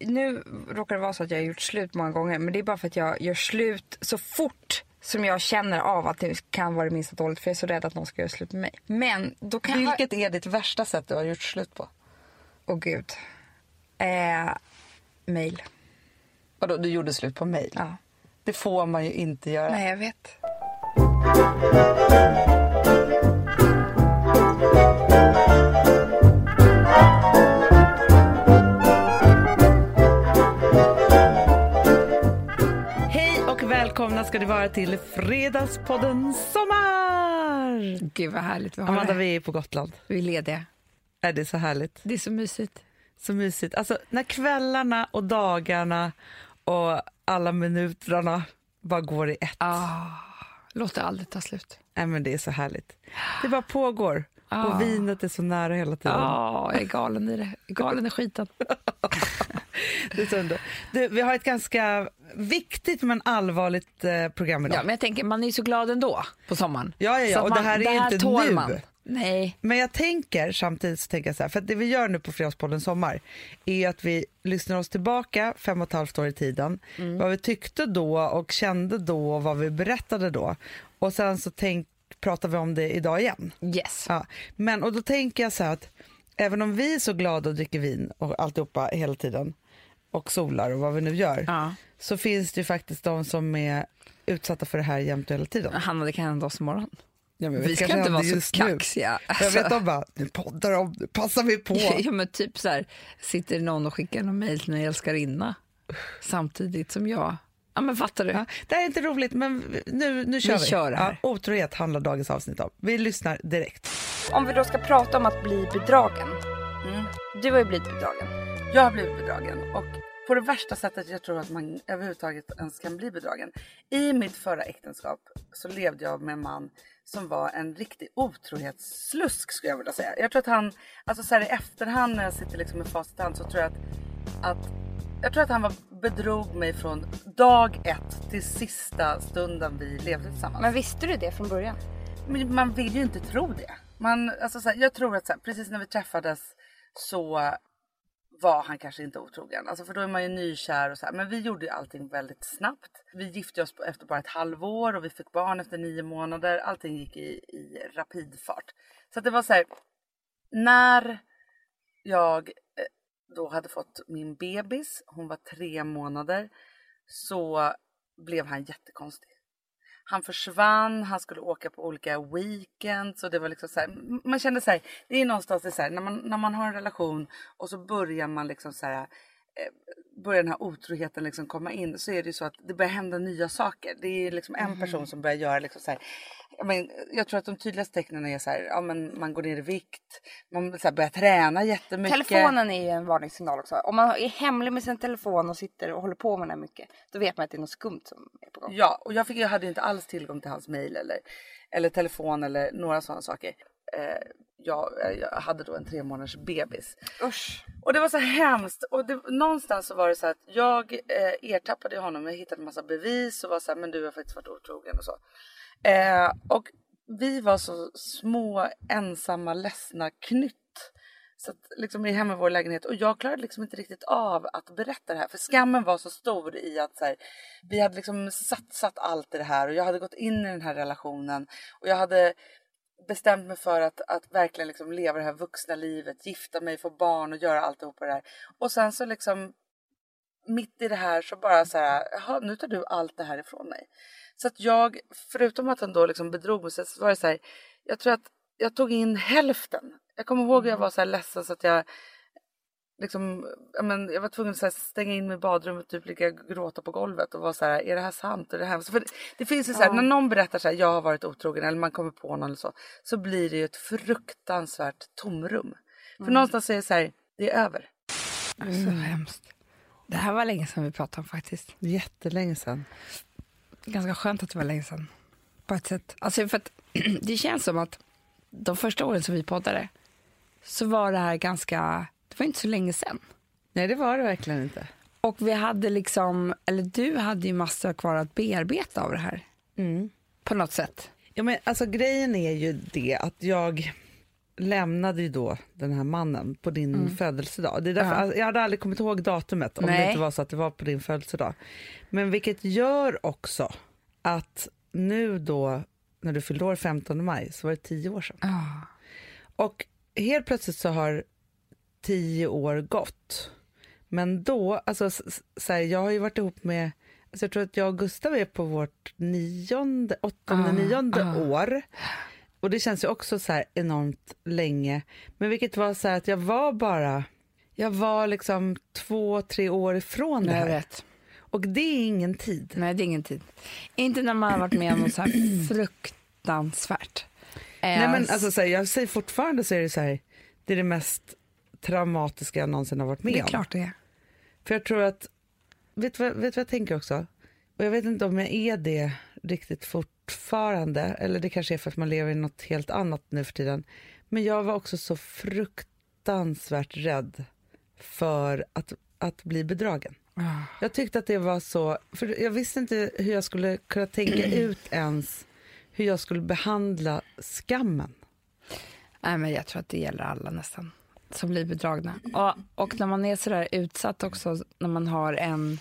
nu råkar det vara så att jag har gjort slut många gånger men det är bara för att jag gör slut så fort som jag känner av att det kan vara det minsta dåligt för jag är så rädd att någon ska göra slut med mig. Men då kan jag... Vilket är ditt värsta sätt du har gjort slut på? Åh gud. Eh, mail. Vadå, du gjorde slut på mail? Ja. Det får man ju inte göra. Nej, jag vet. Välkomna ska det vara till Fredagspodden Sommar! Gud vad härligt vi har Amanda, det. vi är på Gotland. Vi är lediga. Är det så härligt? Det är så mysigt. Så mysigt. Alltså när kvällarna och dagarna och alla minuterna bara går i ett. Ah, låter aldrig ta slut. Nej, men det är så härligt. Det bara pågår. Ah. Och vinet är så nära hela tiden. Ja, jag är galen i det. Galen i skiten. Det är du, vi har ett ganska viktigt men allvarligt eh, program idag. Ja, men jag tänker, man är ju så glad ändå på sommaren. Ja, ja, ja, och det här är inte nu. Man. Nej. Men jag tänker samtidigt så tänker jag så här, för att det vi gör nu på Fredagspodden Sommar är att vi lyssnar oss tillbaka fem och ett halvt år i tiden, Mm. vad vi tyckte då och kände då och vad vi berättade då. Och sen så tänk, pratar vi om det idag igen. Yes. Ja. Men och då tänker jag så här att även om vi är så glada och dricker vin och alltihopa hela tiden och solar och vad vi nu gör Ja. så finns det ju faktiskt de som är utsatta för det här jämt och hela tiden. Hanna, det kan hända oss imorgon. Ja, Vi det ska inte vara så kaxiga. Jag Alltså. vet de bara, nu poddar de, nu passar vi på. Ja, men typ så här, sitter någon och skickar en mejl till en älskarinna samtidigt som jag. Ja, men fattar du? Ja, det här är inte roligt men nu, nu kör vi. kör det här. Ja, otrohet handlar dagens avsnitt om. Vi lyssnar direkt. Om vi då ska prata om att bli bedragen. Du har ju blivit bedragen. Jag har blivit bedragen och på det värsta sättet jag tror att man överhuvudtaget ens kan bli bedragen. I mitt förra äktenskap så levde jag med en man som var en riktig otrohetsslusk skulle jag vilja säga. Jag tror att han, alltså så här i efterhand när jag sitter liksom med facit i hand så tror jag att, att jag tror att han var, bedrog mig från dag ett till sista stunden vi levde tillsammans. Men visste du det från början? Men man vill ju inte tro det. Man, alltså så här, jag tror att så här, precis när vi träffades så var han kanske inte otrogen. Alltså för då är man ju nykär och så här. Men vi gjorde ju allting väldigt snabbt. Vi gifte oss efter bara ett halvår och vi fick barn efter nio månader. Allting gick i, i rapidfart. Så det var så här. När jag då hade fått min bebis, hon var tre månader, så blev han jättekonstig. Han försvann, han skulle åka på olika weekends och det var liksom så här, man kände så här, det är någonstans det är så här, när man, när man har en relation och så börjar man liksom så här, börjar den här otroheten liksom komma in så är det ju så att det börjar hända nya saker. Det är liksom en person som börjar göra liksom så här, jag, men, jag tror att de tydligaste tecknen är så här, ja men man går ner i vikt, man så här, börjar träna jättemycket. Telefonen är ju en varningssignal också. Om man är hemlig med sin telefon och sitter och håller på med den mycket. Då vet man att det är något skumt som är på gång. Ja, och jag, fick, jag hade inte alls tillgång till hans mail eller, eller telefon eller några sådana saker. Eh, jag, jag hade då en tre månaders bebis. Usch. Och det var så hemskt. Och det, någonstans så var det så att jag eh, ertappade honom. Jag hittade en massa bevis och var så här, men du har faktiskt varit otrogen och så. Eh, och vi var så små, ensamma, ledsna knytt. Så att liksom i hemma i vår lägenhet och jag klarade liksom inte riktigt av att berätta det här för skammen var så stor i att så här, vi hade liksom satsat allt i det här och jag hade gått in i den här relationen och jag hade bestämt mig för att, att verkligen liksom leva det här vuxna livet, gifta mig, få barn och göra alltihopa det här. Och sen så liksom mitt i det här så bara så här, nu tar du allt det här ifrån mig. Så att jag, förutom att han då liksom bedrog mig så var det så här, jag tror att jag tog in hälften. Jag kommer ihåg att jag var så här ledsen så att jag liksom, jag, men, jag var tvungen att så här, stänga in mig i badrummet, typ ligga och gråta på golvet och vara så här, är det här sant? Är det hemskt? För det, det finns ju så här, när någon berättar så här, jag har varit otrogen eller man kommer på någon eller så, så blir det ju ett fruktansvärt tomrum. För någonstans är det så här, det är över. Så hemskt. Det här var länge sedan vi pratade om faktiskt. Jättelänge sedan. Ganska skönt att det var länge sedan. På ett sätt. Alltså för att det känns som att de första åren som vi poddade så var det här ganska, det var inte så länge sedan. Nej det var det verkligen inte. Och vi hade liksom, eller du hade ju massor kvar att bearbeta av det här. På något sätt. Ja, men alltså, grejen är ju det att jag lämnade ju då den här mannen på din födelsedag. Det är därför, Ja. alltså, jag hade aldrig kommit ihåg datumet om det Nej. inte var så att det var på din födelsedag. Men vilket gör också att nu då när du fyllde år 15 maj så var det tio år sedan. Ah. Och helt plötsligt så har tio år gått. Men då, alltså så här, jag har ju varit ihop med, alltså jag tror att jag och Gustav är på vårt nionde, åttonde, Ah, nionde ah. år. Och det känns ju också så här enormt länge. Men vilket var så här att jag var bara, jag var liksom två, tre år ifrån det Nej, jag här. vet. Och det är ingen tid. Nej, det är ingen tid. Inte när man har varit med om något så här fruktansvärt. Nej Eh, men alltså så här, jag säger fortfarande så är det så här, det är det mest traumatiska jag någonsin har varit med det är om. klart det är. För jag tror att, vet du vad, vet vad jag tänker också? Och jag vet inte om jag är det riktigt fortfarande, eller det kanske är för att man lever i något helt annat nu för tiden. Men jag var också så fruktansvärt rädd för att, att bli bedragen. Ah. Jag tyckte att det var så, för jag visste inte hur jag skulle kunna tänka ut ens hur jag skulle behandla skammen. Nej, men jag tror att det gäller alla nästan som blir bedragna. Och, och när man är så där utsatt också, när man har en...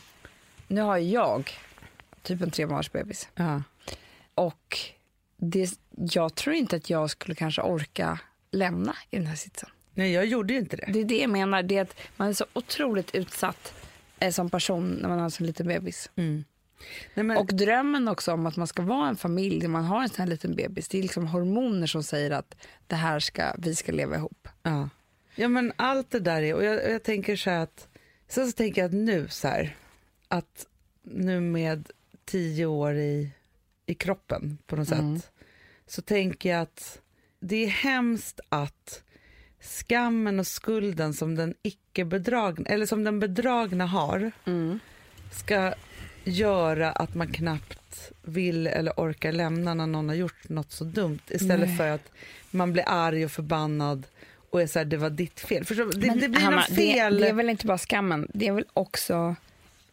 Nu har jag typ en tre månaders bebis. Ja. Och det, jag tror inte att jag skulle kanske orka lämna i den här sitsen. Nej, jag gjorde ju inte det. Det är det jag menar, det är att man är så otroligt utsatt eh, som person när man har en sån liten bebis. Nej, men, Och drömmen också om att man ska vara en familj när man har en sån här liten bebis, det är liksom hormoner som säger att det här ska, vi ska leva ihop. Ja. Ja, men allt det där är, och jag, jag tänker så här att, sen så tänker jag att nu så här, att nu med tio år i, i kroppen på något Mm. sätt, så tänker jag att det är hemskt att skammen och skulden som den icke bedragna, eller som den bedragna har, ska göra att man knappt vill eller orkar lämna när någon har gjort något så dumt istället Nej. för att man blir arg och förbannad och är så här, det var ditt fel. Förstår, det, Men det blir Hanna, något fel. Det, det är väl inte bara skammen, det är väl också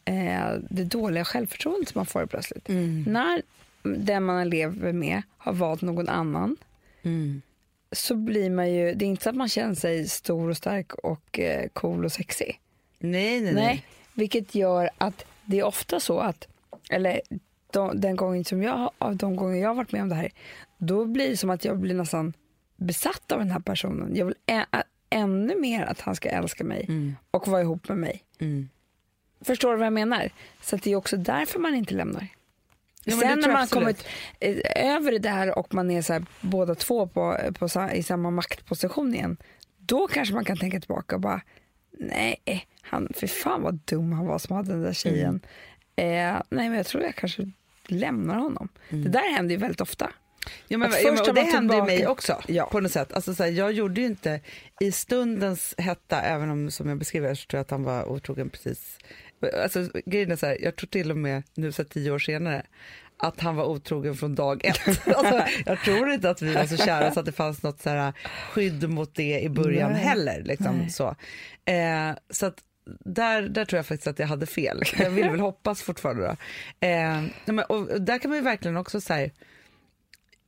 eh, det dåliga självförtroendet som man får plötsligt. Mm. När den man lever med har valt någon annan Mm. så blir man ju, det är inte så att man känner sig stor och stark och eh, cool och sexig. Nej, nej, nej. Nej, vilket gör att det är ofta så att, eller de, den gången som jag, av de gånger jag har varit med om det här, då blir det som att jag blir nästan besatt av den här personen. Jag vill ä, ännu mer att han ska älska mig Mm. och vara ihop med mig. Mm. Förstår du vad jag menar? Så det är också därför man inte lämnar. Ja, Sen när man kommit eh, över det där och man är så här, båda två på, på, sa- i samma maktposition igen, då kanske man kan tänka tillbaka och bara, nej, han, för fan vad dum han var som hade den där tjejen. Mm. Eh, nej, men jag tror jag kanske lämnar honom. Det där händer ju väldigt ofta. Ja, men, ja, men, och det hände ju tillbaka- mig också Ja. på något sätt. Alltså, så här, jag gjorde ju inte i stundens hetta, även om som jag beskriver så tror jag att han var otrogen precis. Alltså, grejen är så här, jag tror till och med nu så här, tio år senare att han var otrogen från dag ett. alltså, jag tror inte att vi var så kära så att det fanns något så här, skydd mot det i början Nej. heller. Liksom, Nej. så eh, så att, där, där tror jag faktiskt att jag hade fel. Jag vill väl hoppas fortfarande. Då. Eh, och där kan man ju verkligen också säga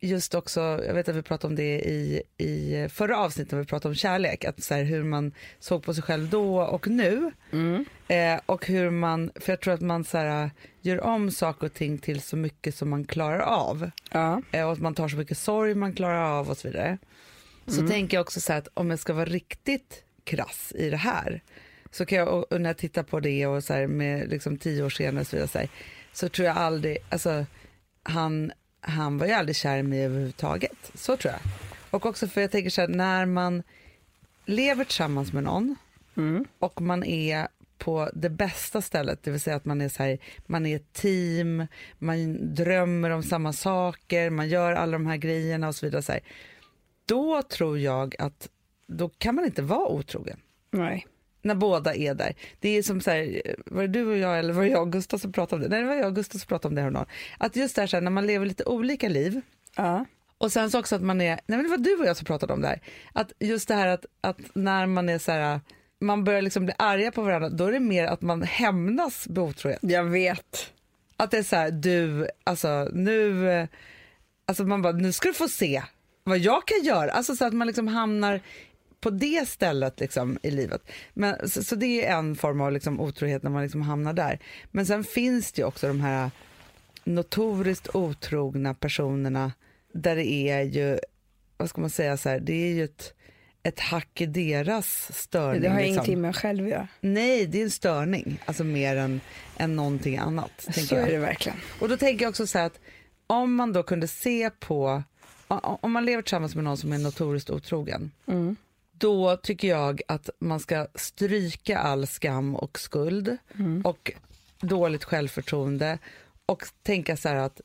just också, jag vet att vi pratade om det i, i förra avsnittet när vi pratade om kärlek, att så här, hur man såg på sig själv då och nu. Eh, och hur man, för jag tror att man så här, gör om saker och ting till så mycket som man klarar av. Ja. Eh, och att man tar så mycket sorg man klarar av och så vidare. Så tänker jag också så här att om jag ska vara riktigt krass i det här så kan jag, och när jag tittar på det och så här med liksom tio år senare så, vidare, så, här, så tror jag aldrig, alltså han, han var ju aldrig kär i mig överhuvudtaget. Så tror jag. Och också för jag tänker så här, när man lever tillsammans med någon Mm. och man är på det bästa stället, det vill säga att man är så här, man är ett team, man drömmer om samma saker, man gör alla de här grejerna och så vidare. Så här. Då tror jag att då kan man inte vara otrogen Nej. När båda är där. Det är som så här, var det du och jag eller var det jag och Gustav som pratade om det? Nej, det var jag och Gustav som pratade om det häromdagen. Att just det här, så här, när man lever lite olika liv Ja. och sen så också att man är, nej men det var du och jag som pratade om det här, att just det här att, att när man är så här, man börjar liksom bli arga på varandra, då är det mer att man hämnas på otrohet. Jag vet. Att det är så här, du, alltså nu, alltså man bara, nu ska du få se vad jag kan göra, alltså så att man liksom hamnar på det stället liksom i livet. Men, så, så det är en form av liksom otrohet när man liksom hamnar där. Men sen finns det ju också de här notoriskt otrogna personerna där det är ju, vad ska man säga så här, det är ju ett, ett hack i deras störning. Det har liksom. ingenting med själv att göra. Nej, det är en störning, alltså mer än, än någonting annat. Så är det verkligen. Och då tänker jag också så här att om man då kunde se på, om man lever tillsammans med någon som är notoriskt otrogen, Mm. Då tycker jag att man ska stryka all skam och skuld Mm. och dåligt självförtroende och tänka så här att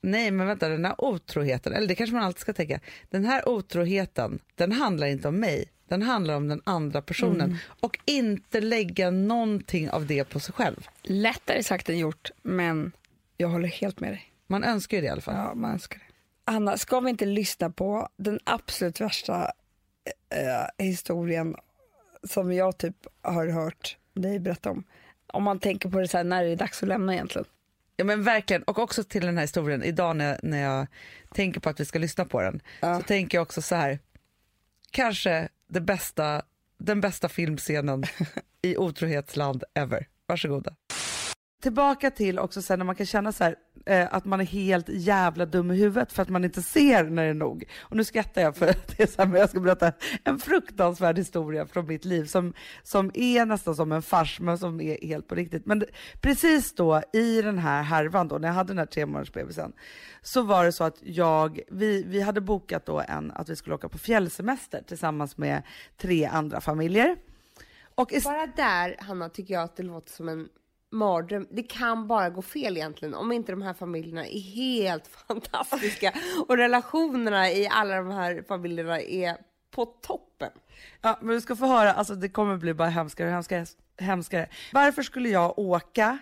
nej men vänta den här otroheten, eller det kanske man alltid ska tänka, den här otroheten den handlar inte om mig, den handlar om den andra personen Mm. och inte lägga någonting av det på sig själv. Lättare sagt än gjort, men jag håller helt med dig. Man önskar ju det i alla fall. Ja, man önskar det. Anna, ska vi inte lyssna på den absolut värsta eh, historien som jag typ har hört dig berätta om? Om man tänker på det så här, när det är dags att lämna egentligen. Ja men verkligen, och också till den här historien, idag när jag, när jag tänker på att vi ska lyssna på den, Ja. så tänker jag också så här, kanske det bästa, den bästa filmscenen i otrohetsland ever. Varsågoda. Tillbaka till också sen när man kan känna så här, eh, att man är helt jävla dum i huvudet för att man inte ser när det är nog. Och nu skrattar jag för att det är så här, men jag ska berätta en fruktansvärd historia från mitt liv som, som är nästan som en fars men som är helt på riktigt. Men precis då i den här härvan då, när jag hade den här tre månaders bebisen, så var det så att jag, vi, vi hade bokat då en, att vi skulle åka på fjällsemester tillsammans med tre andra familjer. Och Bara där, Hanna, tycker jag att det låter som en mardröm. Det kan bara gå fel egentligen om inte de här familjerna är helt fantastiska och relationerna i alla de här familjerna är på toppen. Ja, men du ska få höra, alltså det kommer bli bara hemskare och hemskare. hemskare. Varför skulle jag åka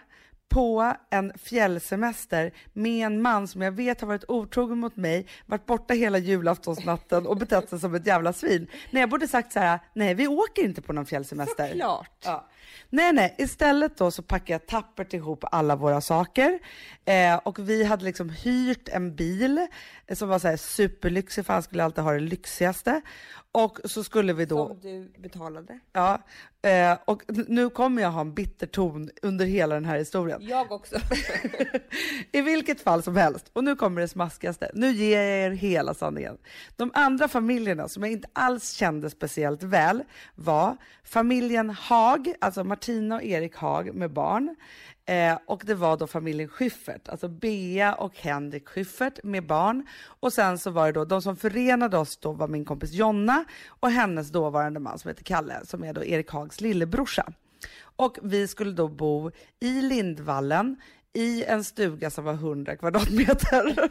på en fjällsemester med en man som jag vet har varit otrogen mot mig, varit borta hela julaftonsnatten och betett sig som ett jävla svin. Nej, jag borde sagt så här, nej vi åker inte på någon fjällsemester. Klart. Ja. Nej, nej, istället då så packade jag tappert ihop alla våra saker eh, och vi hade liksom hyrt en bil eh, som var så här superlyxig för han skulle alltid ha det lyxigaste. Och så skulle vi då Som du betalade. Ja, eh, och nu kommer jag ha en bitter ton under hela den här historien. Jag också. I vilket fall som helst, och nu kommer det smaskigaste. Nu ger jag er hela sanningen. De andra familjerna som jag inte alls kände speciellt väl var familjen Haag, alltså Martina och Erik Haag med barn. Eh, och det var då familjen Schyffert, alltså Bea och Henrik Schyffert med barn. Och sen så var det då, de som förenade oss då var min kompis Jonna och hennes dåvarande man som heter Kalle, som är då Erik Haags lillebrorsa. Och vi skulle då bo i Lindvallen i en stuga som var 100 kvadratmeter.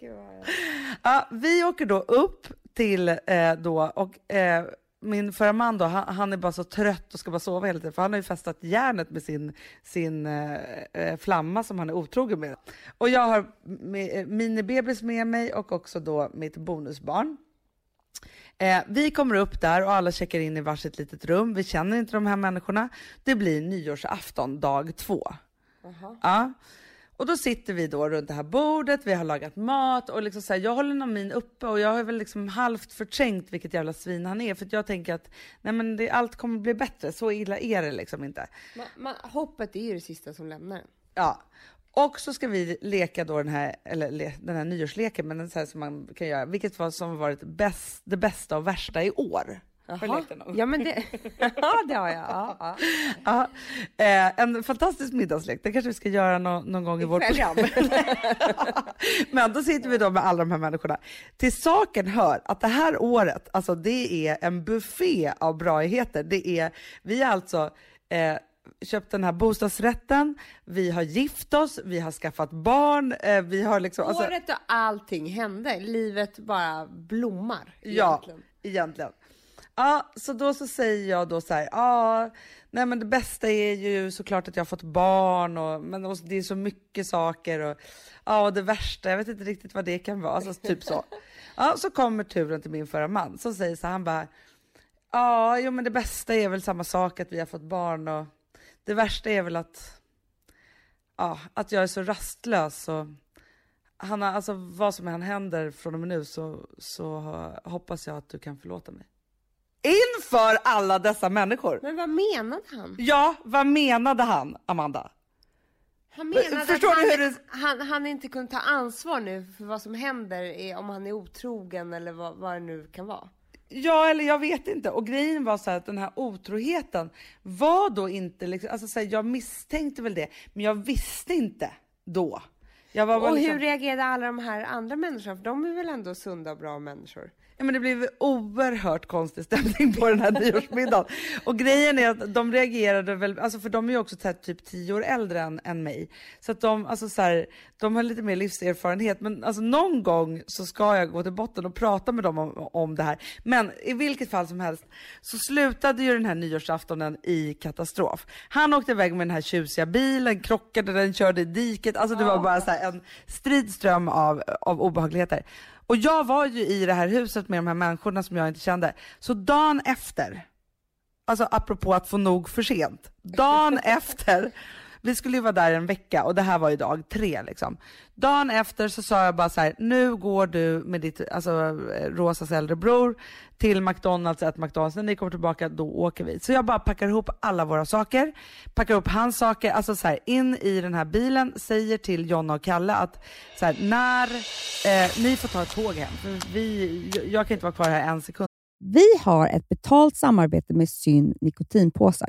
ja, vi åker då upp till eh, då och eh, min förra man då, han, han är bara så trött och ska bara sova hela tiden för han har ju fästat järnet med sin, sin eh, eh, flamma som han är otrogen med. Och jag har eh, minibebis med mig och också då mitt bonusbarn. Eh, vi kommer upp där och alla checkar in i varsitt litet rum. Vi känner inte de här människorna. Det blir nyårsafton, dag två. Ja. Och då sitter vi då runt det här bordet, vi har lagat mat och liksom så här, jag håller nog min uppe och jag har väl liksom halvt förträngt vilket jävla svin han är för jag tänker att nej men det, allt kommer bli bättre, så illa är det liksom inte. Man, man, hoppet är ju det sista som lämnar en. Ja. Och så ska vi leka då den här, eller le, den här nyårsleken, men den så här som man kan göra, vilket var som varit bäst, det bästa och värsta i år. Har du lekt den någon? Ja, men det, ja, det har jag. Ja, ja. Ja, eh, en fantastisk middagslek. Det kanske vi ska göra nå- någon gång i vårt program. Men då sitter vi då med alla de här människorna. Till saken hör att det här året, alltså det är en buffé av braigheter. Det är, vi har alltså eh, köpt den här bostadsrätten, vi har gift oss, vi har skaffat barn, eh, vi har liksom... alltså- Året då allting hände, livet bara blommar. Ja, egentligen. egentligen. Ja, så då så säger jag då så här, ja, nej men det bästa är ju såklart att jag har fått barn och, men och det är så mycket saker och ja, och det värsta, jag vet inte riktigt vad det kan vara, alltså typ så. Ja, så kommer turen till min förra man som säger så här, han bara, ja, jo men det bästa är väl samma sak att vi har fått barn och det värsta är väl att, ja, att jag är så rastlös och Hanna, alltså vad som än händer från och med nu så, så hoppas jag att du kan förlåta mig. Inför alla dessa människor! Men vad menade han? Ja, vad menade han, Amanda? Han menade Förstår att du han, hur det- han, han inte kunde ta ansvar nu för vad som händer är, om han är otrogen eller vad, vad det nu kan vara. Ja, eller jag vet inte. Och grejen var så här att den här otroheten var då inte liksom, alltså så här, jag misstänkte väl det, men jag visste inte då. Och liksom, hur reagerade alla de här andra människorna? För de är väl ändå sunda och bra människor? Ja, men det blev oerhört konstig stämning på den här nyårsmiddagen. Och grejen är att de reagerade väl, alltså för de är ju också här, typ tio år äldre än, än mig. Så att de, alltså så här, de har lite mer livserfarenhet. Men alltså någon gång så ska jag gå till botten och prata med dem om, om det här. Men i vilket fall som helst så slutade ju den här nyårsaftonen i katastrof. Han åkte iväg med den här tjusiga bilen, krockade, den körde i diket. Alltså det var bara så här en stridström av, av obehagligheter. Och jag var ju i det här huset med de här människorna som jag inte kände. Så dagen efter, alltså apropå att få nog för sent, dagen efter, vi skulle ju vara där en vecka och det här var ju dag tre liksom. Dagen efter så sa jag bara så här, nu går du med ditt, alltså eh, Rosas äldre bror till McDonalds, ett McDonalds, när ni kommer tillbaka då åker vi. Så jag bara packar ihop alla våra saker, packar upp hans saker, alltså så här in i den här bilen, säger till Jonna och Kalle att så här, när eh, ni får ta ett tåg hem, för vi, jag, jag kan inte vara kvar här en sekund. Vi har ett betalt samarbete med Syn nikotinpåsar.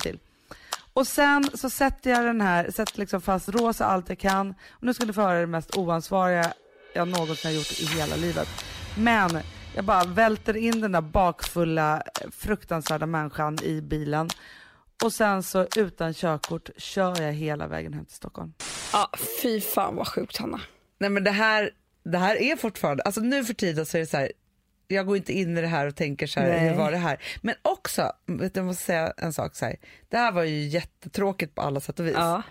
Till. Och sen så sätter jag den här, sätter liksom fast rosa allt jag kan. Och nu ska ni få höra det mest oansvariga jag någonsin har gjort i hela livet. Men jag bara välter in den där bakfulla, fruktansvärda människan i bilen. Och sen så utan körkort kör jag hela vägen hem till Stockholm. Ja, fy fan vad sjukt Hanna. Nej men det här, det här är fortfarande, alltså nu för tiden så är det så här, jag går inte in i det här och tänker så här, hur var det här? Men också, vet du, jag måste säga en sak så här, det här var ju jättetråkigt på alla sätt och vis. Ja.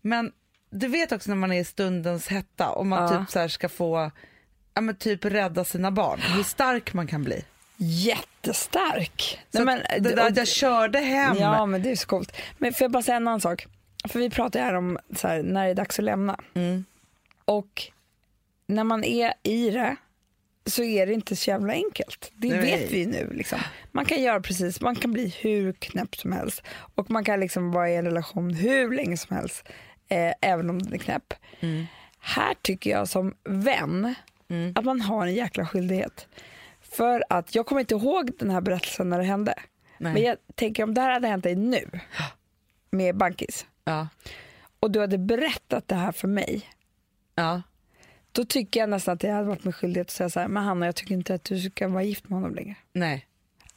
Men du vet också när man är i stundens hetta och man Ja. typ så ska få, ja men typ rädda sina barn, hur stark man kan bli. Jättestark. Så Nej, att det där att jag körde hem, Ja men det är så coolt. Men får jag bara säga en annan sak? För vi pratar ju här om så här, när det är dags att lämna. Mm. Och när man är i det så är det inte så jävla enkelt. Det Nej. vet vi nu. Liksom. Man kan göra precis, man kan bli hur knäpp som helst. Och man kan liksom vara i en relation hur länge som helst. Eh, även om den är knäpp. Mm. Här tycker jag som vän Mm. att man har en jäkla skyldighet. För att jag kommer inte ihåg den här berättelsen när det hände. Nej. Men jag tänker om det här hade hänt dig nu med Bankis ja. och du hade berättat det här för mig. Ja. Då tycker jag nästan att jag hade varit med skyldighet att säga så här, men Hanna jag tycker inte att du ska vara gift med honom längre. Nej.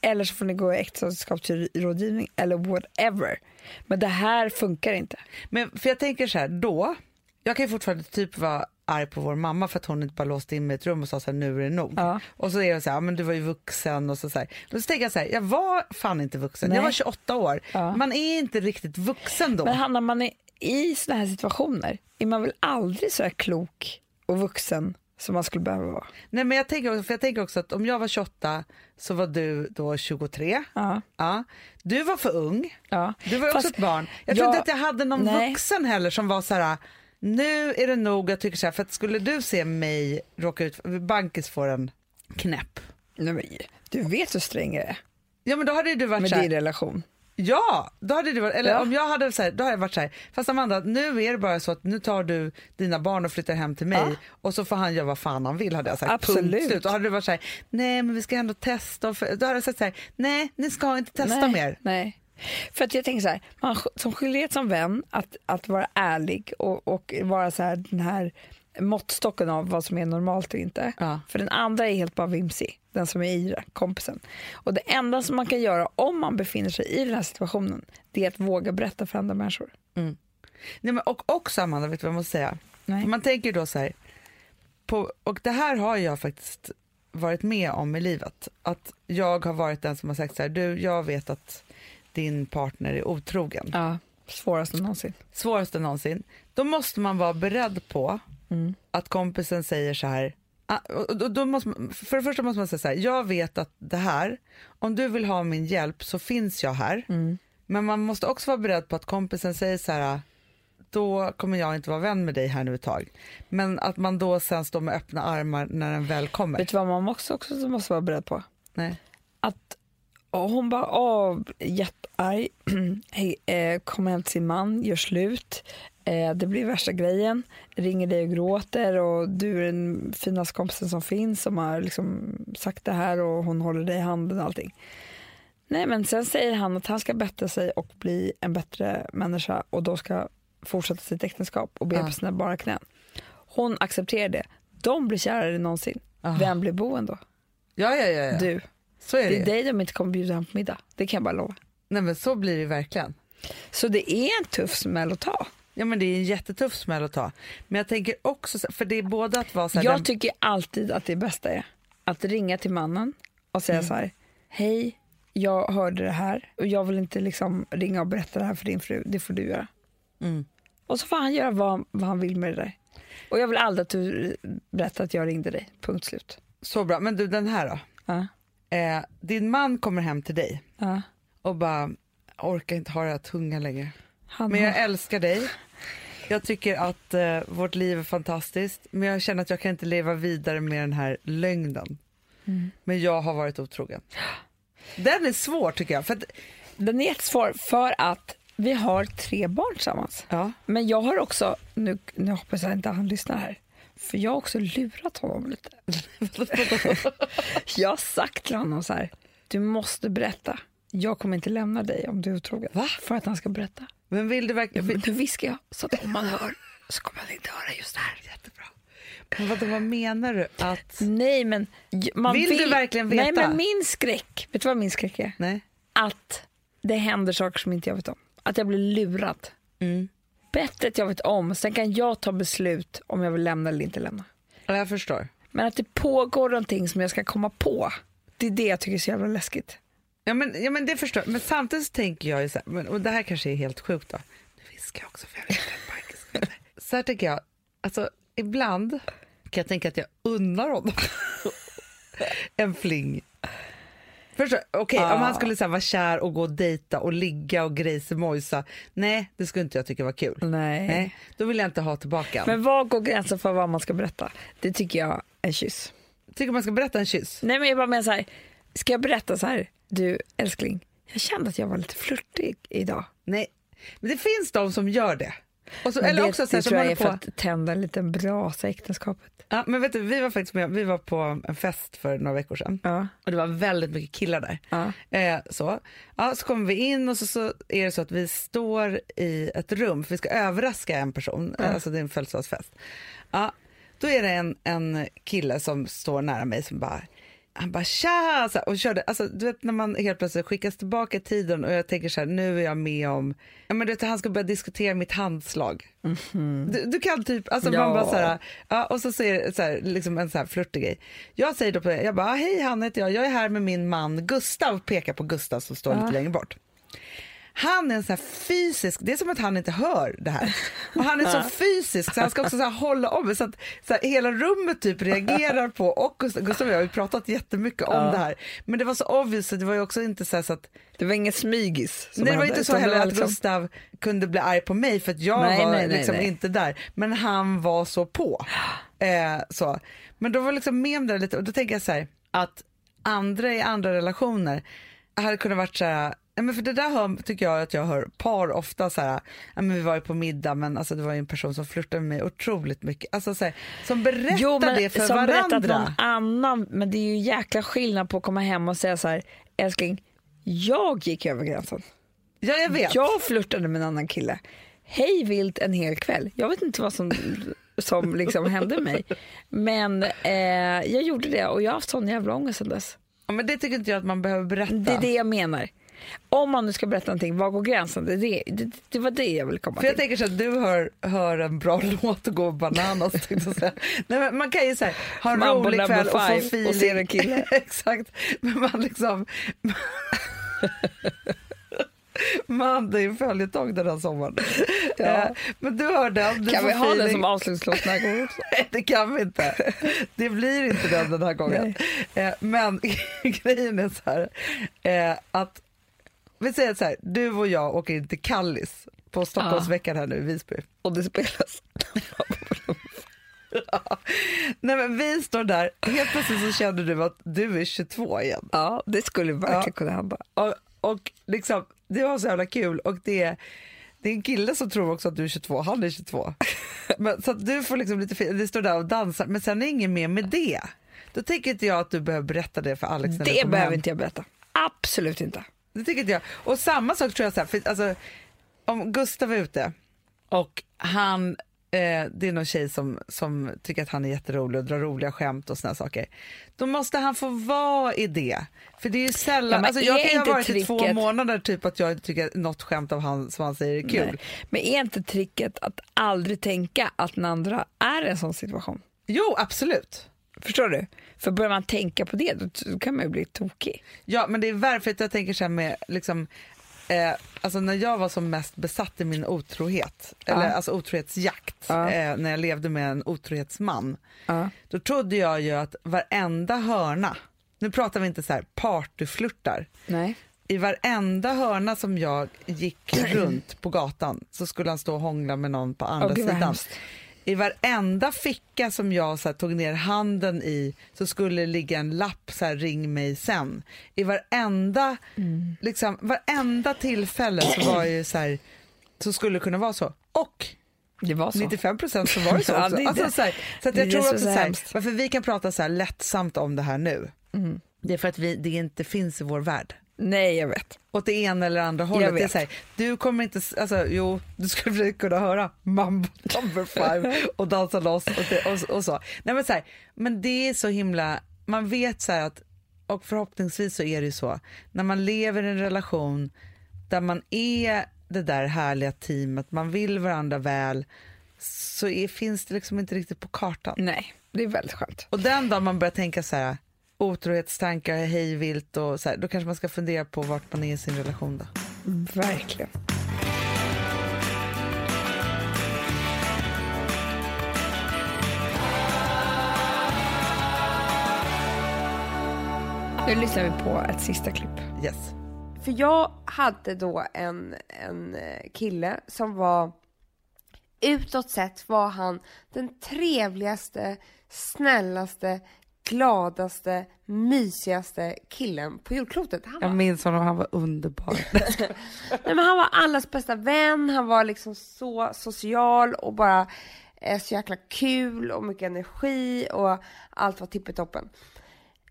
Eller så får ni gå i äktenskapsrådgivning eller whatever. Men det här funkar inte. Men för jag tänker så här, då, jag kan ju fortfarande typ vara arg på vår mamma för att hon inte bara låste in mig i ett rum och sa så här, nu är det nog. Ja. Och så är det så här, "Ja, men du var ju vuxen och så, så här. Då så tänker jag så här, jag var fan inte vuxen, Nej. jag var 28 år. Ja. Man är inte riktigt vuxen då. Men Hanna, man är i såna här situationer är man väl aldrig så här klok och vuxen som man skulle behöva vara. Nej men jag tänker, också, för jag tänker också att om jag var 28 så var du då 23. Ja, Ja. Du var för ung, ja. du var ju också Fast ett barn. Jag tror jag- inte att jag hade någon nej. vuxen heller som var så här, nu är det nog, jag tycker så här, för att skulle du se mig råka ut, Bankis får en knäpp. Nej, men, du vet hur sträng jag är Ja men då hade du varit med så här, din relation. Ja, då hade det varit, eller Ja. om jag hade så här, då hade jag varit så här, fast Amanda nu är det bara så att nu tar du dina barn och flyttar hem till mig Ja. och så får han göra vad fan han vill hade jag sagt. Absolut. Punkt slut. Då hade du varit så här, nej men vi ska ändå testa för, då hade jag sagt så här, nej ni ska inte testa nej, mer. Nej. För att jag tänker så här, man som skyldighet som vän att, att vara ärlig och, och vara så här, den här måttstocken av vad som är normalt och inte. Ja. För den andra är helt bara vimsig, den som är i det, kompisen. Och det enda som man kan göra om man befinner sig i den här situationen, det är att våga berätta för andra människor. Nej, men, och också Amanda, vet du vad jag måste säga? Nej. Man tänker då så här, på, och det här har jag faktiskt varit med om i livet. Att jag har varit den som har sagt så här, du jag vet att din partner är otrogen. Ja, svårast någonsin. svåraste någonsin, då måste man vara beredd på Mm. att kompisen säger så här, ah, då, då måste man, för det första måste man säga så här, jag vet att det här, om du vill ha min hjälp så finns jag här, Mm. men man måste också vara beredd på att kompisen säger så här, då kommer jag inte vara vän med dig här nu ett tag. Men att man då sen står med öppna armar när den väl kommer. Vet du vad man också, också måste vara beredd på? Nej. att och hon bara, åh, jättearg, Hej, eh, kommer hem till sin man, gör slut, eh, det blir värsta grejen, ringer dig och gråter och du är den finaste kompisen som finns som har liksom sagt det här och hon håller dig i handen och allting. Nej men sen säger han att han ska bättra sig och bli en bättre människa och då ska fortsätta sitt äktenskap och be Ja. på sina bara knän. Hon accepterar det. De blir kärare än någonsin. Ah. Vem blir boen då? Ja, ja, ja. ja. Du. Så är det, Det är dig de inte kommer bjuda hem på middag. Det kan jag bara lova. Nej, men så blir det verkligen. Så det är en tuff smäll att ta. Ja, men det är en jättetuff smäll att ta. Men jag tänker också, så- för det är både att vara så här, Jag den- tycker alltid att det bästa är att ringa till mannen och säga Mm. så här. Hej, jag hörde det här och jag vill inte liksom ringa och berätta det här för din fru. Det får du göra. Mm. Och så får han göra vad, vad han vill med det där. Och jag vill aldrig att du berättar att jag ringde dig. Punkt slut. Så bra. Men du, den här då. Ja, Eh, din man kommer hem till dig ja. och bara, "Jag orkar inte ha det här tunga längre. Han Men jag har- älskar dig. Jag tycker att eh, vårt liv är fantastiskt. Men jag känner att jag kan inte leva vidare med den här lögnen. Mm. Men jag har varit otrogen. Den är svår tycker jag. För att, Den är jättesvår för att vi har tre barn tillsammans. ja. Men jag har också, nu, nu hoppas jag inte han lyssnar här, för jag har också lurat honom lite. jag har sagt till honom så här, du måste berätta. Jag kommer inte lämna dig om du är otrogen. Va? För att han ska berätta. Men vill du verkligen... Men nu viskar jag, så att om man hör så kommer han inte höra just det här. Jättebra. Men vad, vad menar du? Att... Nej men man Vill vill, du verkligen veta? Nej men min skräck, vet du vad min skräck är? Nej. Att det händer saker som inte jag vet om. Att jag blir lurad. Mm. Bättre att jag vet om, sen kan jag ta beslut om jag vill lämna eller inte lämna. Ja, Jag förstår. Men att det pågår någonting som jag ska komma på, det är det jag tycker är så jävla läskigt. Ja men, ja, men det förstår jag. Men samtidigt så tänker jag ju så här, men, och det här kanske är helt sjukt då. Nu viskar jag också för jag vet Så här tänker jag, alltså ibland kan jag tänka att jag unnar honom en fling. Förstår du? Okej, om han skulle så här, vara kär och gå och dejta och ligga och grejsimojsa. Nej, det skulle inte jag tycka var kul. Nej. Nej, då vill jag inte ha tillbaka. Men var går gränsen för vad man ska berätta? Det tycker jag är kyss. Tycker man ska berätta en kyss? Nej men jag bara menar så här, ska jag berätta så här, du älskling, jag kände att jag var lite flörtig idag. Nej, men det finns de som gör det. Så, eller det, också så här, det tror jag är för på. att tända en liten brasa i äktenskapet. Ja, men vet du, vi var faktiskt med, vi var på en fest för några veckor sedan Ja. och det var väldigt mycket killar där. Ja. Eh, så. Ja, så kommer vi in och så, så är det så att vi står i ett rum för vi ska överraska en person, eh, alltså det är en födelsedagsfest. Ja, då är det en, en kille som står nära mig som bara han bara tja och körde, alltså du vet när man helt plötsligt skickas tillbaka i tiden och jag tänker så här, nu är jag med om, ja men du vet han ska börja diskutera mitt handslag. Du, du kan typ, alltså man Ja. bara så här, ja, och så ser det så här, liksom en så här flörtig grej. Jag säger då på det, jag bara hej Hanna heter jag, jag är här med min man Gustav, pekar på Gustav som står lite längre bort. Han är en så här fysisk, det är som att han inte hör det här. Och han är så fysisk så han ska också så hålla om så att så här, hela rummet typ reagerar på och Gustav, och jag har ju pratat jättemycket om det här. Men det var så obvious det var ju också inte så, så att Det var inget smygis. Nej, det var inte så heller att liksom- Gustav kunde bli arg på mig för att jag Nej, var nej, nej, liksom inte där. Men han var så på. Eh, så. Men då var liksom med om det lite och då tänker jag så här att andra i andra relationer hade kunnat varit så här men för det där hör, tycker jag att jag hör par ofta så här, men vi var ju på middag men alltså det var ju en person som flörtade med mig otroligt mycket, alltså så här, som berättar Jo, men det för som varandra. någon annan. Men det är ju jäkla skillnad på att komma hem och säga så här, älskling, jag gick över gränsen. Ja jag vet. Jag flörtade med en annan kille. Hej vilt en hel kväll. Jag vet inte vad som, som liksom hände mig. Men eh, jag gjorde det och jag har haft sån jävla ångest sen dess. Ja, men det tycker inte jag att man behöver berätta. Det är det jag menar. Om man nu ska berätta någonting, var går gränsen? Det, det, det, det var det jag ville komma För jag till. tänker så att du hör, hör en bra låt och går bananas. jag. Nej, men man kan ju så här, ha en Mambo rolig kväll och få feeling. och se en kille. Exakt. Men man liksom... Man, det är en följetong den här sommaren. Ja. Eh, Men du hör den, du Kan vi ha den som avslutningslåt den här gången också? Nej, det kan vi inte. Det blir inte den den här gången. Eh, Men grejen är så här, eh, att vi säger så här, du och jag åker in till Kallis på Stockholmsveckan här nu i Visby. Och det spelas. Nej men vi står där, helt plötsligt så känner du att du är 22 igen. Ja, det skulle verkligen Ja. kunna hända. Och, och liksom, det var så jävla kul och det, det är en kille som tror också att du är 22, han är 22. Men, så du får liksom lite vi står där och dansar men sen är ingen mer med det. Då tänker inte jag att du behöver berätta det för Alex när Det behöver hem. inte jag berätta. Absolut inte. Det tycker inte jag. Och samma sak tror jag, så här, för, alltså, om Gustav är ute och han, eh, det är någon tjej som, som tycker att han är jätterolig och drar roliga skämt och såna saker. Då måste han få vara i det. För det är ju sällan, Ja, alltså, jag kan ju ha varit i två månader typ att jag tycker att något skämt av han som han säger är kul. Nej. Men är inte tricket att aldrig tänka att den andra är i en sån situation? Jo absolut. Förstår du? För börjar man tänka på det då kan man ju bli tokig. Ja men det är varför jag tänker så här med liksom Eh, alltså när jag var som mest besatt i min otrohet, eller alltså otrohetsjakt, Ja. eh, när jag levde med en otrohetsman, Ja. då trodde jag ju att varenda hörna, nu pratar vi inte så här partyflörtar, Nej. i varenda hörna som jag gick runt på gatan så skulle han stå och hångla med någon på andra vad sidan. hemskt. I varenda ficka som jag så här, tog ner handen i så skulle det ligga en lapp så här, ring mig sen. I varenda, Mm. liksom, varenda tillfälle så var det ju så här, så skulle det kunna vara så. Och Det var så. 95 procent så var det så Ja, också. det är alltså, det. så, här, så att Det jag tror det också är så här, varför vi kan prata så här lättsamt om det här nu, Mm. det är för att vi, det inte finns i vår värld Nej jag vet. åt det ena eller andra hållet. vet. Det är så här, du kommer inte, alltså jo, du skulle kunna höra Mambo number five och dansa loss och, och, och så. Nej men så här, men det är så himla, man vet så här att, och förhoppningsvis så är det ju så, när man lever i en relation där man är det där härliga teamet, man vill varandra väl, så är, finns det liksom inte riktigt på kartan. Nej, det är väldigt skönt. Och den dag man börjar tänka så här, otrohetstankar hej vilt och så här, då kanske man ska fundera på vart man är i sin relation då. Verkligen. Nu lyssnar vi på ett sista klipp. Yes. För jag hade då en, en eh, kille som var utåt sett var han den trevligaste, snällaste, gladaste, mysigaste killen på jordklotet. Han var, Jag minns honom, han var underbar. nej, men han var allas bästa vän, han var liksom så social och bara eh, så jäkla kul och mycket energi och allt var tippetoppen.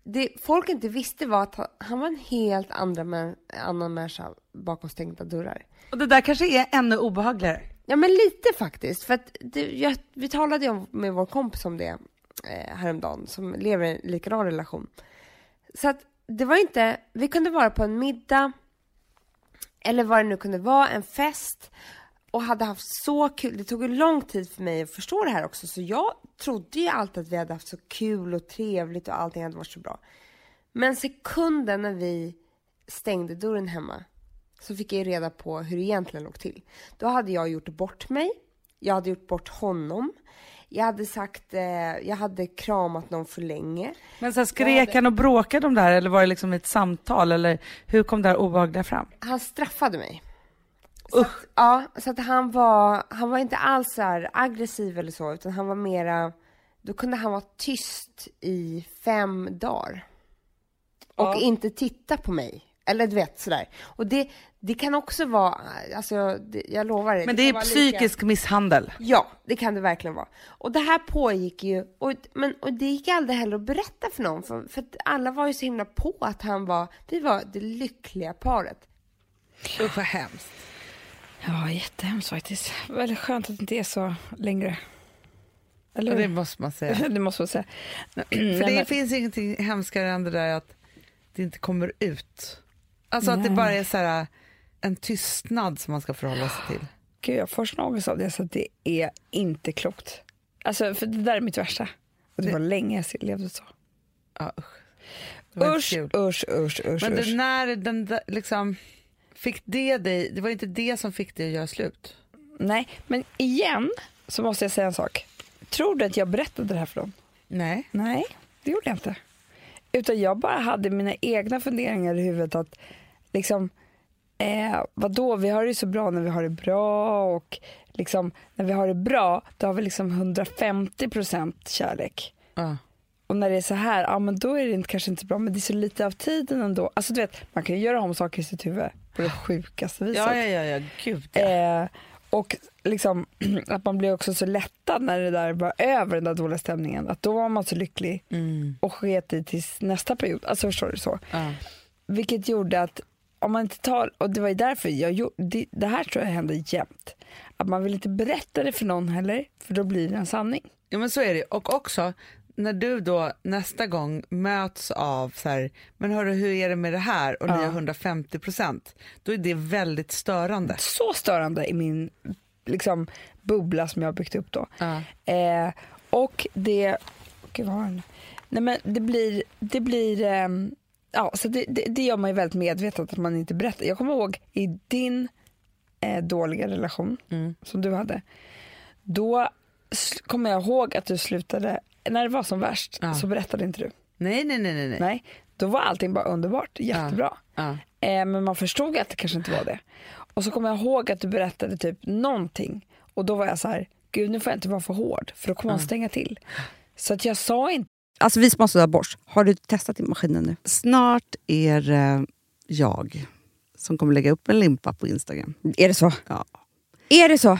Det folk inte visste var att han, han var en helt andra annan människa bakom stängda dörrar. Och det där kanske är ännu obehagligare. Ja men lite faktiskt. För att det, jag, vi talade ju med vår kompis om det eh, häromdagen som lever i en likadan relation. Så att det var inte, vi kunde vara på en middag eller vad det nu kunde vara, en fest och hade haft så kul. Det tog ju lång tid för mig att förstå det här också så jag trodde ju alltid att vi hade haft så kul och trevligt och allting hade varit så bra. Men sekunden när vi stängde dörren hemma så fick jag ju reda på hur det egentligen låg till. Då hade jag gjort bort mig. Jag hade gjort bort honom. Jag hade sagt, eh, jag hade kramat någon för länge. Men så här, skrek han och bråkade om det här eller var det liksom ett samtal eller hur kom det här obehagliga fram? Han straffade mig. Så att, ja, så att han var, han var inte alls så här aggressiv eller så, utan han var mera, då kunde han vara tyst i fem dagar. Och inte titta på mig. Eller du vet sådär. Och det, det kan också vara, alltså det, jag lovar Men det kan är psykisk misshandel. Ja, det kan det verkligen vara. Och det här pågick ju, och, men, och det gick aldrig heller att berätta för någon, för, för att alla var ju så himla på att han var, vi var det lyckliga paret. Usch vad hemskt. Ja, jättehemskt faktiskt. Väldigt skönt att det inte är så längre. Eller Och hur? det måste man säga. det måste man säga. För det finns ingenting hemskare än det där att det inte kommer ut. Alltså att det bara är så här en tystnad som man ska förhålla sig till. Gud, jag får sån ångest av det så att det är inte klokt. Alltså, för det där är mitt värsta. Och det var länge jag levde så. Ja, usch. Det Usch, usch, usch, usch. Men usch. det, när den där, liksom, fick det dig, det var inte det som fick dig att göra slut. Nej, men igen så måste jag säga en sak. Tror du att jag berättade det här för dem? Nej. Nej, det gjorde jag inte. Utan jag bara hade mina egna funderingar i huvudet att liksom, eh, vadå, vi har det så bra när vi har det bra och liksom, när vi har det bra då har vi liksom 150 procent kärlek. Ja. Och när det är så här, ja men då är det inte, kanske inte bra men det är så lite av tiden ändå. Alltså du vet, man kan ju göra om saker i sitt huvud på det sjukaste viset. Ja, ja, ja, ja, gud ja. Eh, och liksom att man blir också så lättad när det där var över den där dåliga stämningen. Att då var man så lycklig Mm. och sket i tills nästa period. Alltså förstår du så? ja. vilket gjorde att om man inte tar, och det var ju därför jag gjorde, det, det här tror jag händer jämt. Att man vill inte berätta det för någon heller, för då blir det en sanning. Ja men så är det och också när du då nästa gång möts av så här, men hörru hur är det med det här och ni Ja. har 150 procent, då är det väldigt störande. Så störande i min liksom, bubbla som jag har byggt upp då. Ja. Eh, och det, gud vad var det? Nej men det blir, det blir, ehm, ja så det, det, det gör man ju väldigt medvetet att man inte berättar. Jag kommer ihåg i din eh, dåliga relation Mm. som du hade, då kommer jag ihåg att du slutade, när det var som värst Ja. så berättade inte du. Nej nej nej nej. nej. Då var allting bara underbart, jättebra. Ja. Eh, men man förstod att det kanske inte var det. Och så kommer jag ihåg att du berättade typ någonting och då var jag så här, gud nu får jag inte vara för hård för då kommer hon stänga till. Så att jag sa inte, Alltså vi som har sådär borst, har du testat i maskinen nu? Snart är det jag som kommer lägga upp en limpa på Instagram. Är det så? Ja. Är det så?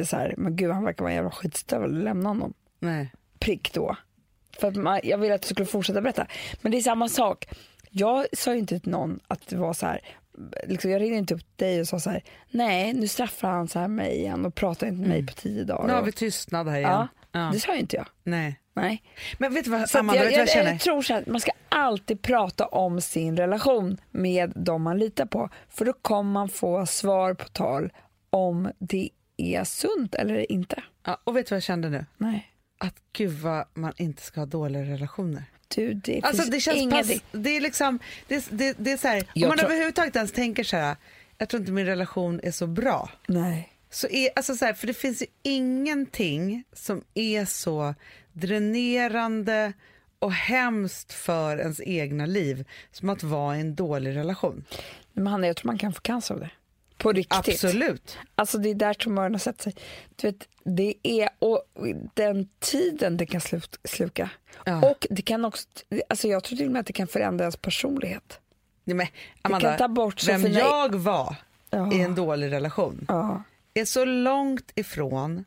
Är så här, men gud han verkar vara en jävla skitstövel, lämna honom. Nej. Prick då. För att man, jag ville att du skulle fortsätta berätta. Men det är samma sak. Jag sa ju inte till någon att det var så här. Liksom, jag ringde inte upp dig och sa så här. Nej, nu straffar han så här mig igen och pratar inte med mig på tio dagar. Nu har vi tystnad här igen. ja, Ja. det sa ju inte jag. Nej. Nej. Men vet du vad, Amanda, jag, jag, jag jag, tror så här, att man ska alltid prata om sin relation med de man litar på. För då kommer man få svar på tal om det är sunt eller inte. Ja, och vet du vad jag kände nu? Nej. Att gud vad man inte ska ha dåliga relationer. Du, det Alltså det känns pass, det är liksom, det, det, det är så här, om man tror- överhuvudtaget ens tänker så här, jag tror inte min relation är så bra. Nej. Så är, alltså så här, för det finns ju ingenting som är så dränerande och hemskt för ens egna liv som att vara i en dålig relation. Men Hanna, jag tror man kan få cancer av det. På riktigt. Absolut. Alltså det är där tumören har sett sig. Du vet, det är och den tiden det kan slu- sluka. Ja. Och det kan också, alltså jag tror till och med att det kan förändra ens personlighet. Nej, men, kan Amanda, ta bort så vem fina- jag var Ja. i en dålig relation Ja. är så långt ifrån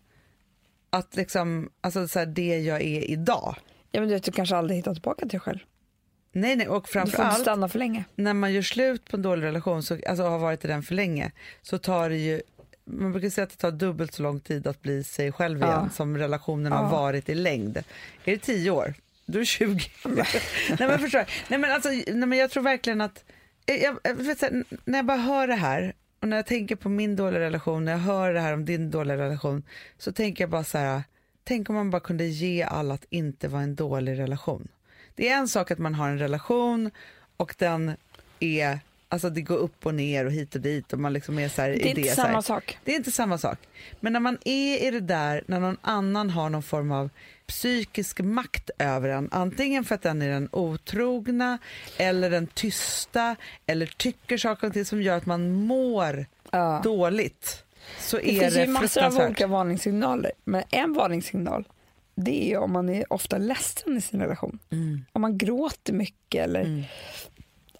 att liksom, alltså så här, det jag är idag. ja men du vet, du kanske aldrig hittar tillbaka till dig själv. Nej, nej, och Du får inte framförallt stanna för länge. när man gör slut på en dålig relation, så, alltså har varit i den för länge, så tar det ju man brukar säga att det tar dubbelt så lång tid att bli sig själv Ja. igen som relationen har Ja. varit i längd. Är det tio år? Du är 20. nej men förstår jag. Nej men alltså, nej men jag tror verkligen att, jag, jag vet, så här, när jag bara hör det här och när jag tänker på min dåliga relation, när jag hör det här om din dåliga relation, så tänker jag bara så här, tänk om man bara kunde ge alla att inte vara en dålig relation. Det är en sak att man har en relation och den är, alltså det går upp och ner och hit och dit och man liksom är så här, Det är inte här. samma sak. Det är inte samma sak. Men när man är i det där, när någon annan har någon form av psykisk makt över en, antingen för att den är den otrogna eller den tysta eller tycker saker och ting som gör att man mår Ja. dåligt, så Det är finns det ju massor av olika varningssignaler. Men en varningssignal det är om man är ofta ledsen i sin relation. Mm. Om man gråter mycket eller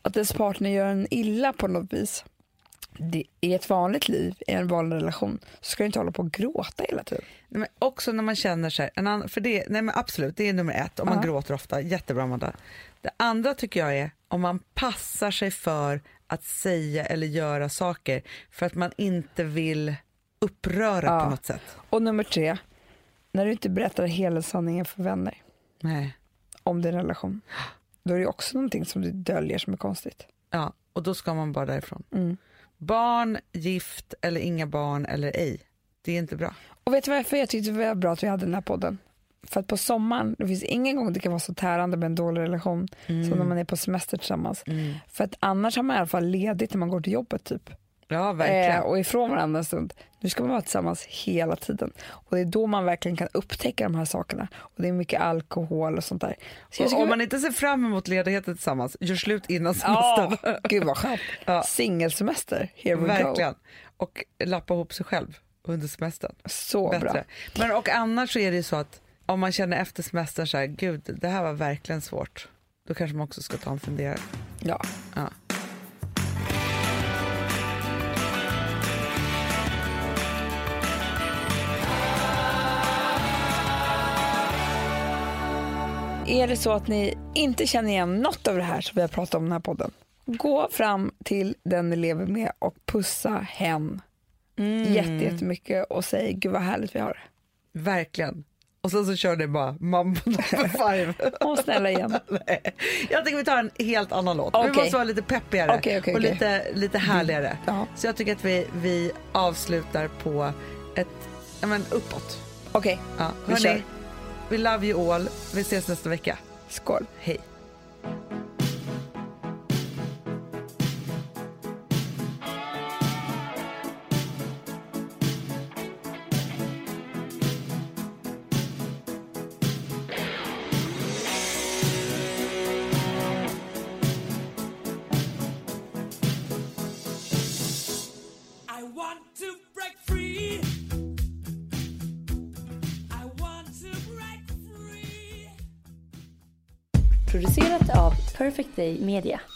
att ens partner gör en illa på något vis. Det, I ett vanligt liv, i en vanlig relation, så ska du inte hålla på och gråta hela tiden. Nej, Men också när man känner sig, en annan, för det, nej men absolut, det är nummer ett, om man Ja. gråter ofta, jättebra Amanda. Det andra tycker jag är om man passar sig för att säga eller göra saker för att man inte vill uppröra Ja. på något sätt. Och nummer tre, när du inte berättar hela sanningen för vänner Nej. om din relation, då är det också någonting som du döljer som är konstigt. Ja, och då ska man bara därifrån. Mm. Barn, gift eller inga barn eller ej, det är inte bra. Och vet du varför jag tyckte det var bra att vi hade den här podden? För att på sommaren, det finns ingen gång det kan vara så tärande med en dålig relation som när man är på semester tillsammans. För att annars har man i alla fall ledigt när man går till jobbet typ. Ja, verkligen. eh, och ifrån varandra en stund. Nu ska man vara tillsammans hela tiden. Och det är då man verkligen kan upptäcka de här sakerna. Och det är mycket alkohol och sånt där. Så Och om man inte ser fram emot ledigheten tillsammans, gör slut innan Ja, semestern. gud vad skönt. Ja. Singelsemester, here we go. Verkligen. Och lappa ihop sig själv under semestern. Så bra. Bättre. Men och annars så är det så att om man känner efter semestern så här, gud det här var verkligen svårt. Då kanske man också ska ta en funderare. Ja. Ja. Är det så att ni inte känner igen något av det här som vi har pratat om i den här podden, gå fram till den ni lever med och pussa hen Mm. jätte, jättemycket och säg gud vad härligt vi har det. Verkligen. Och sen så kör ni bara Mambo number five. Och snälla igen. Jag tycker vi tar en helt annan låt. Vi Okej. måste vara lite peppigare Okej, okej, och lite, lite härligare. Ja. Så jag tycker att vi, vi avslutar på ett, ja men uppåt. Okej, Ja. Vi kör. We love you all. Vi ses nästa vecka. skål. Hej. Break Media.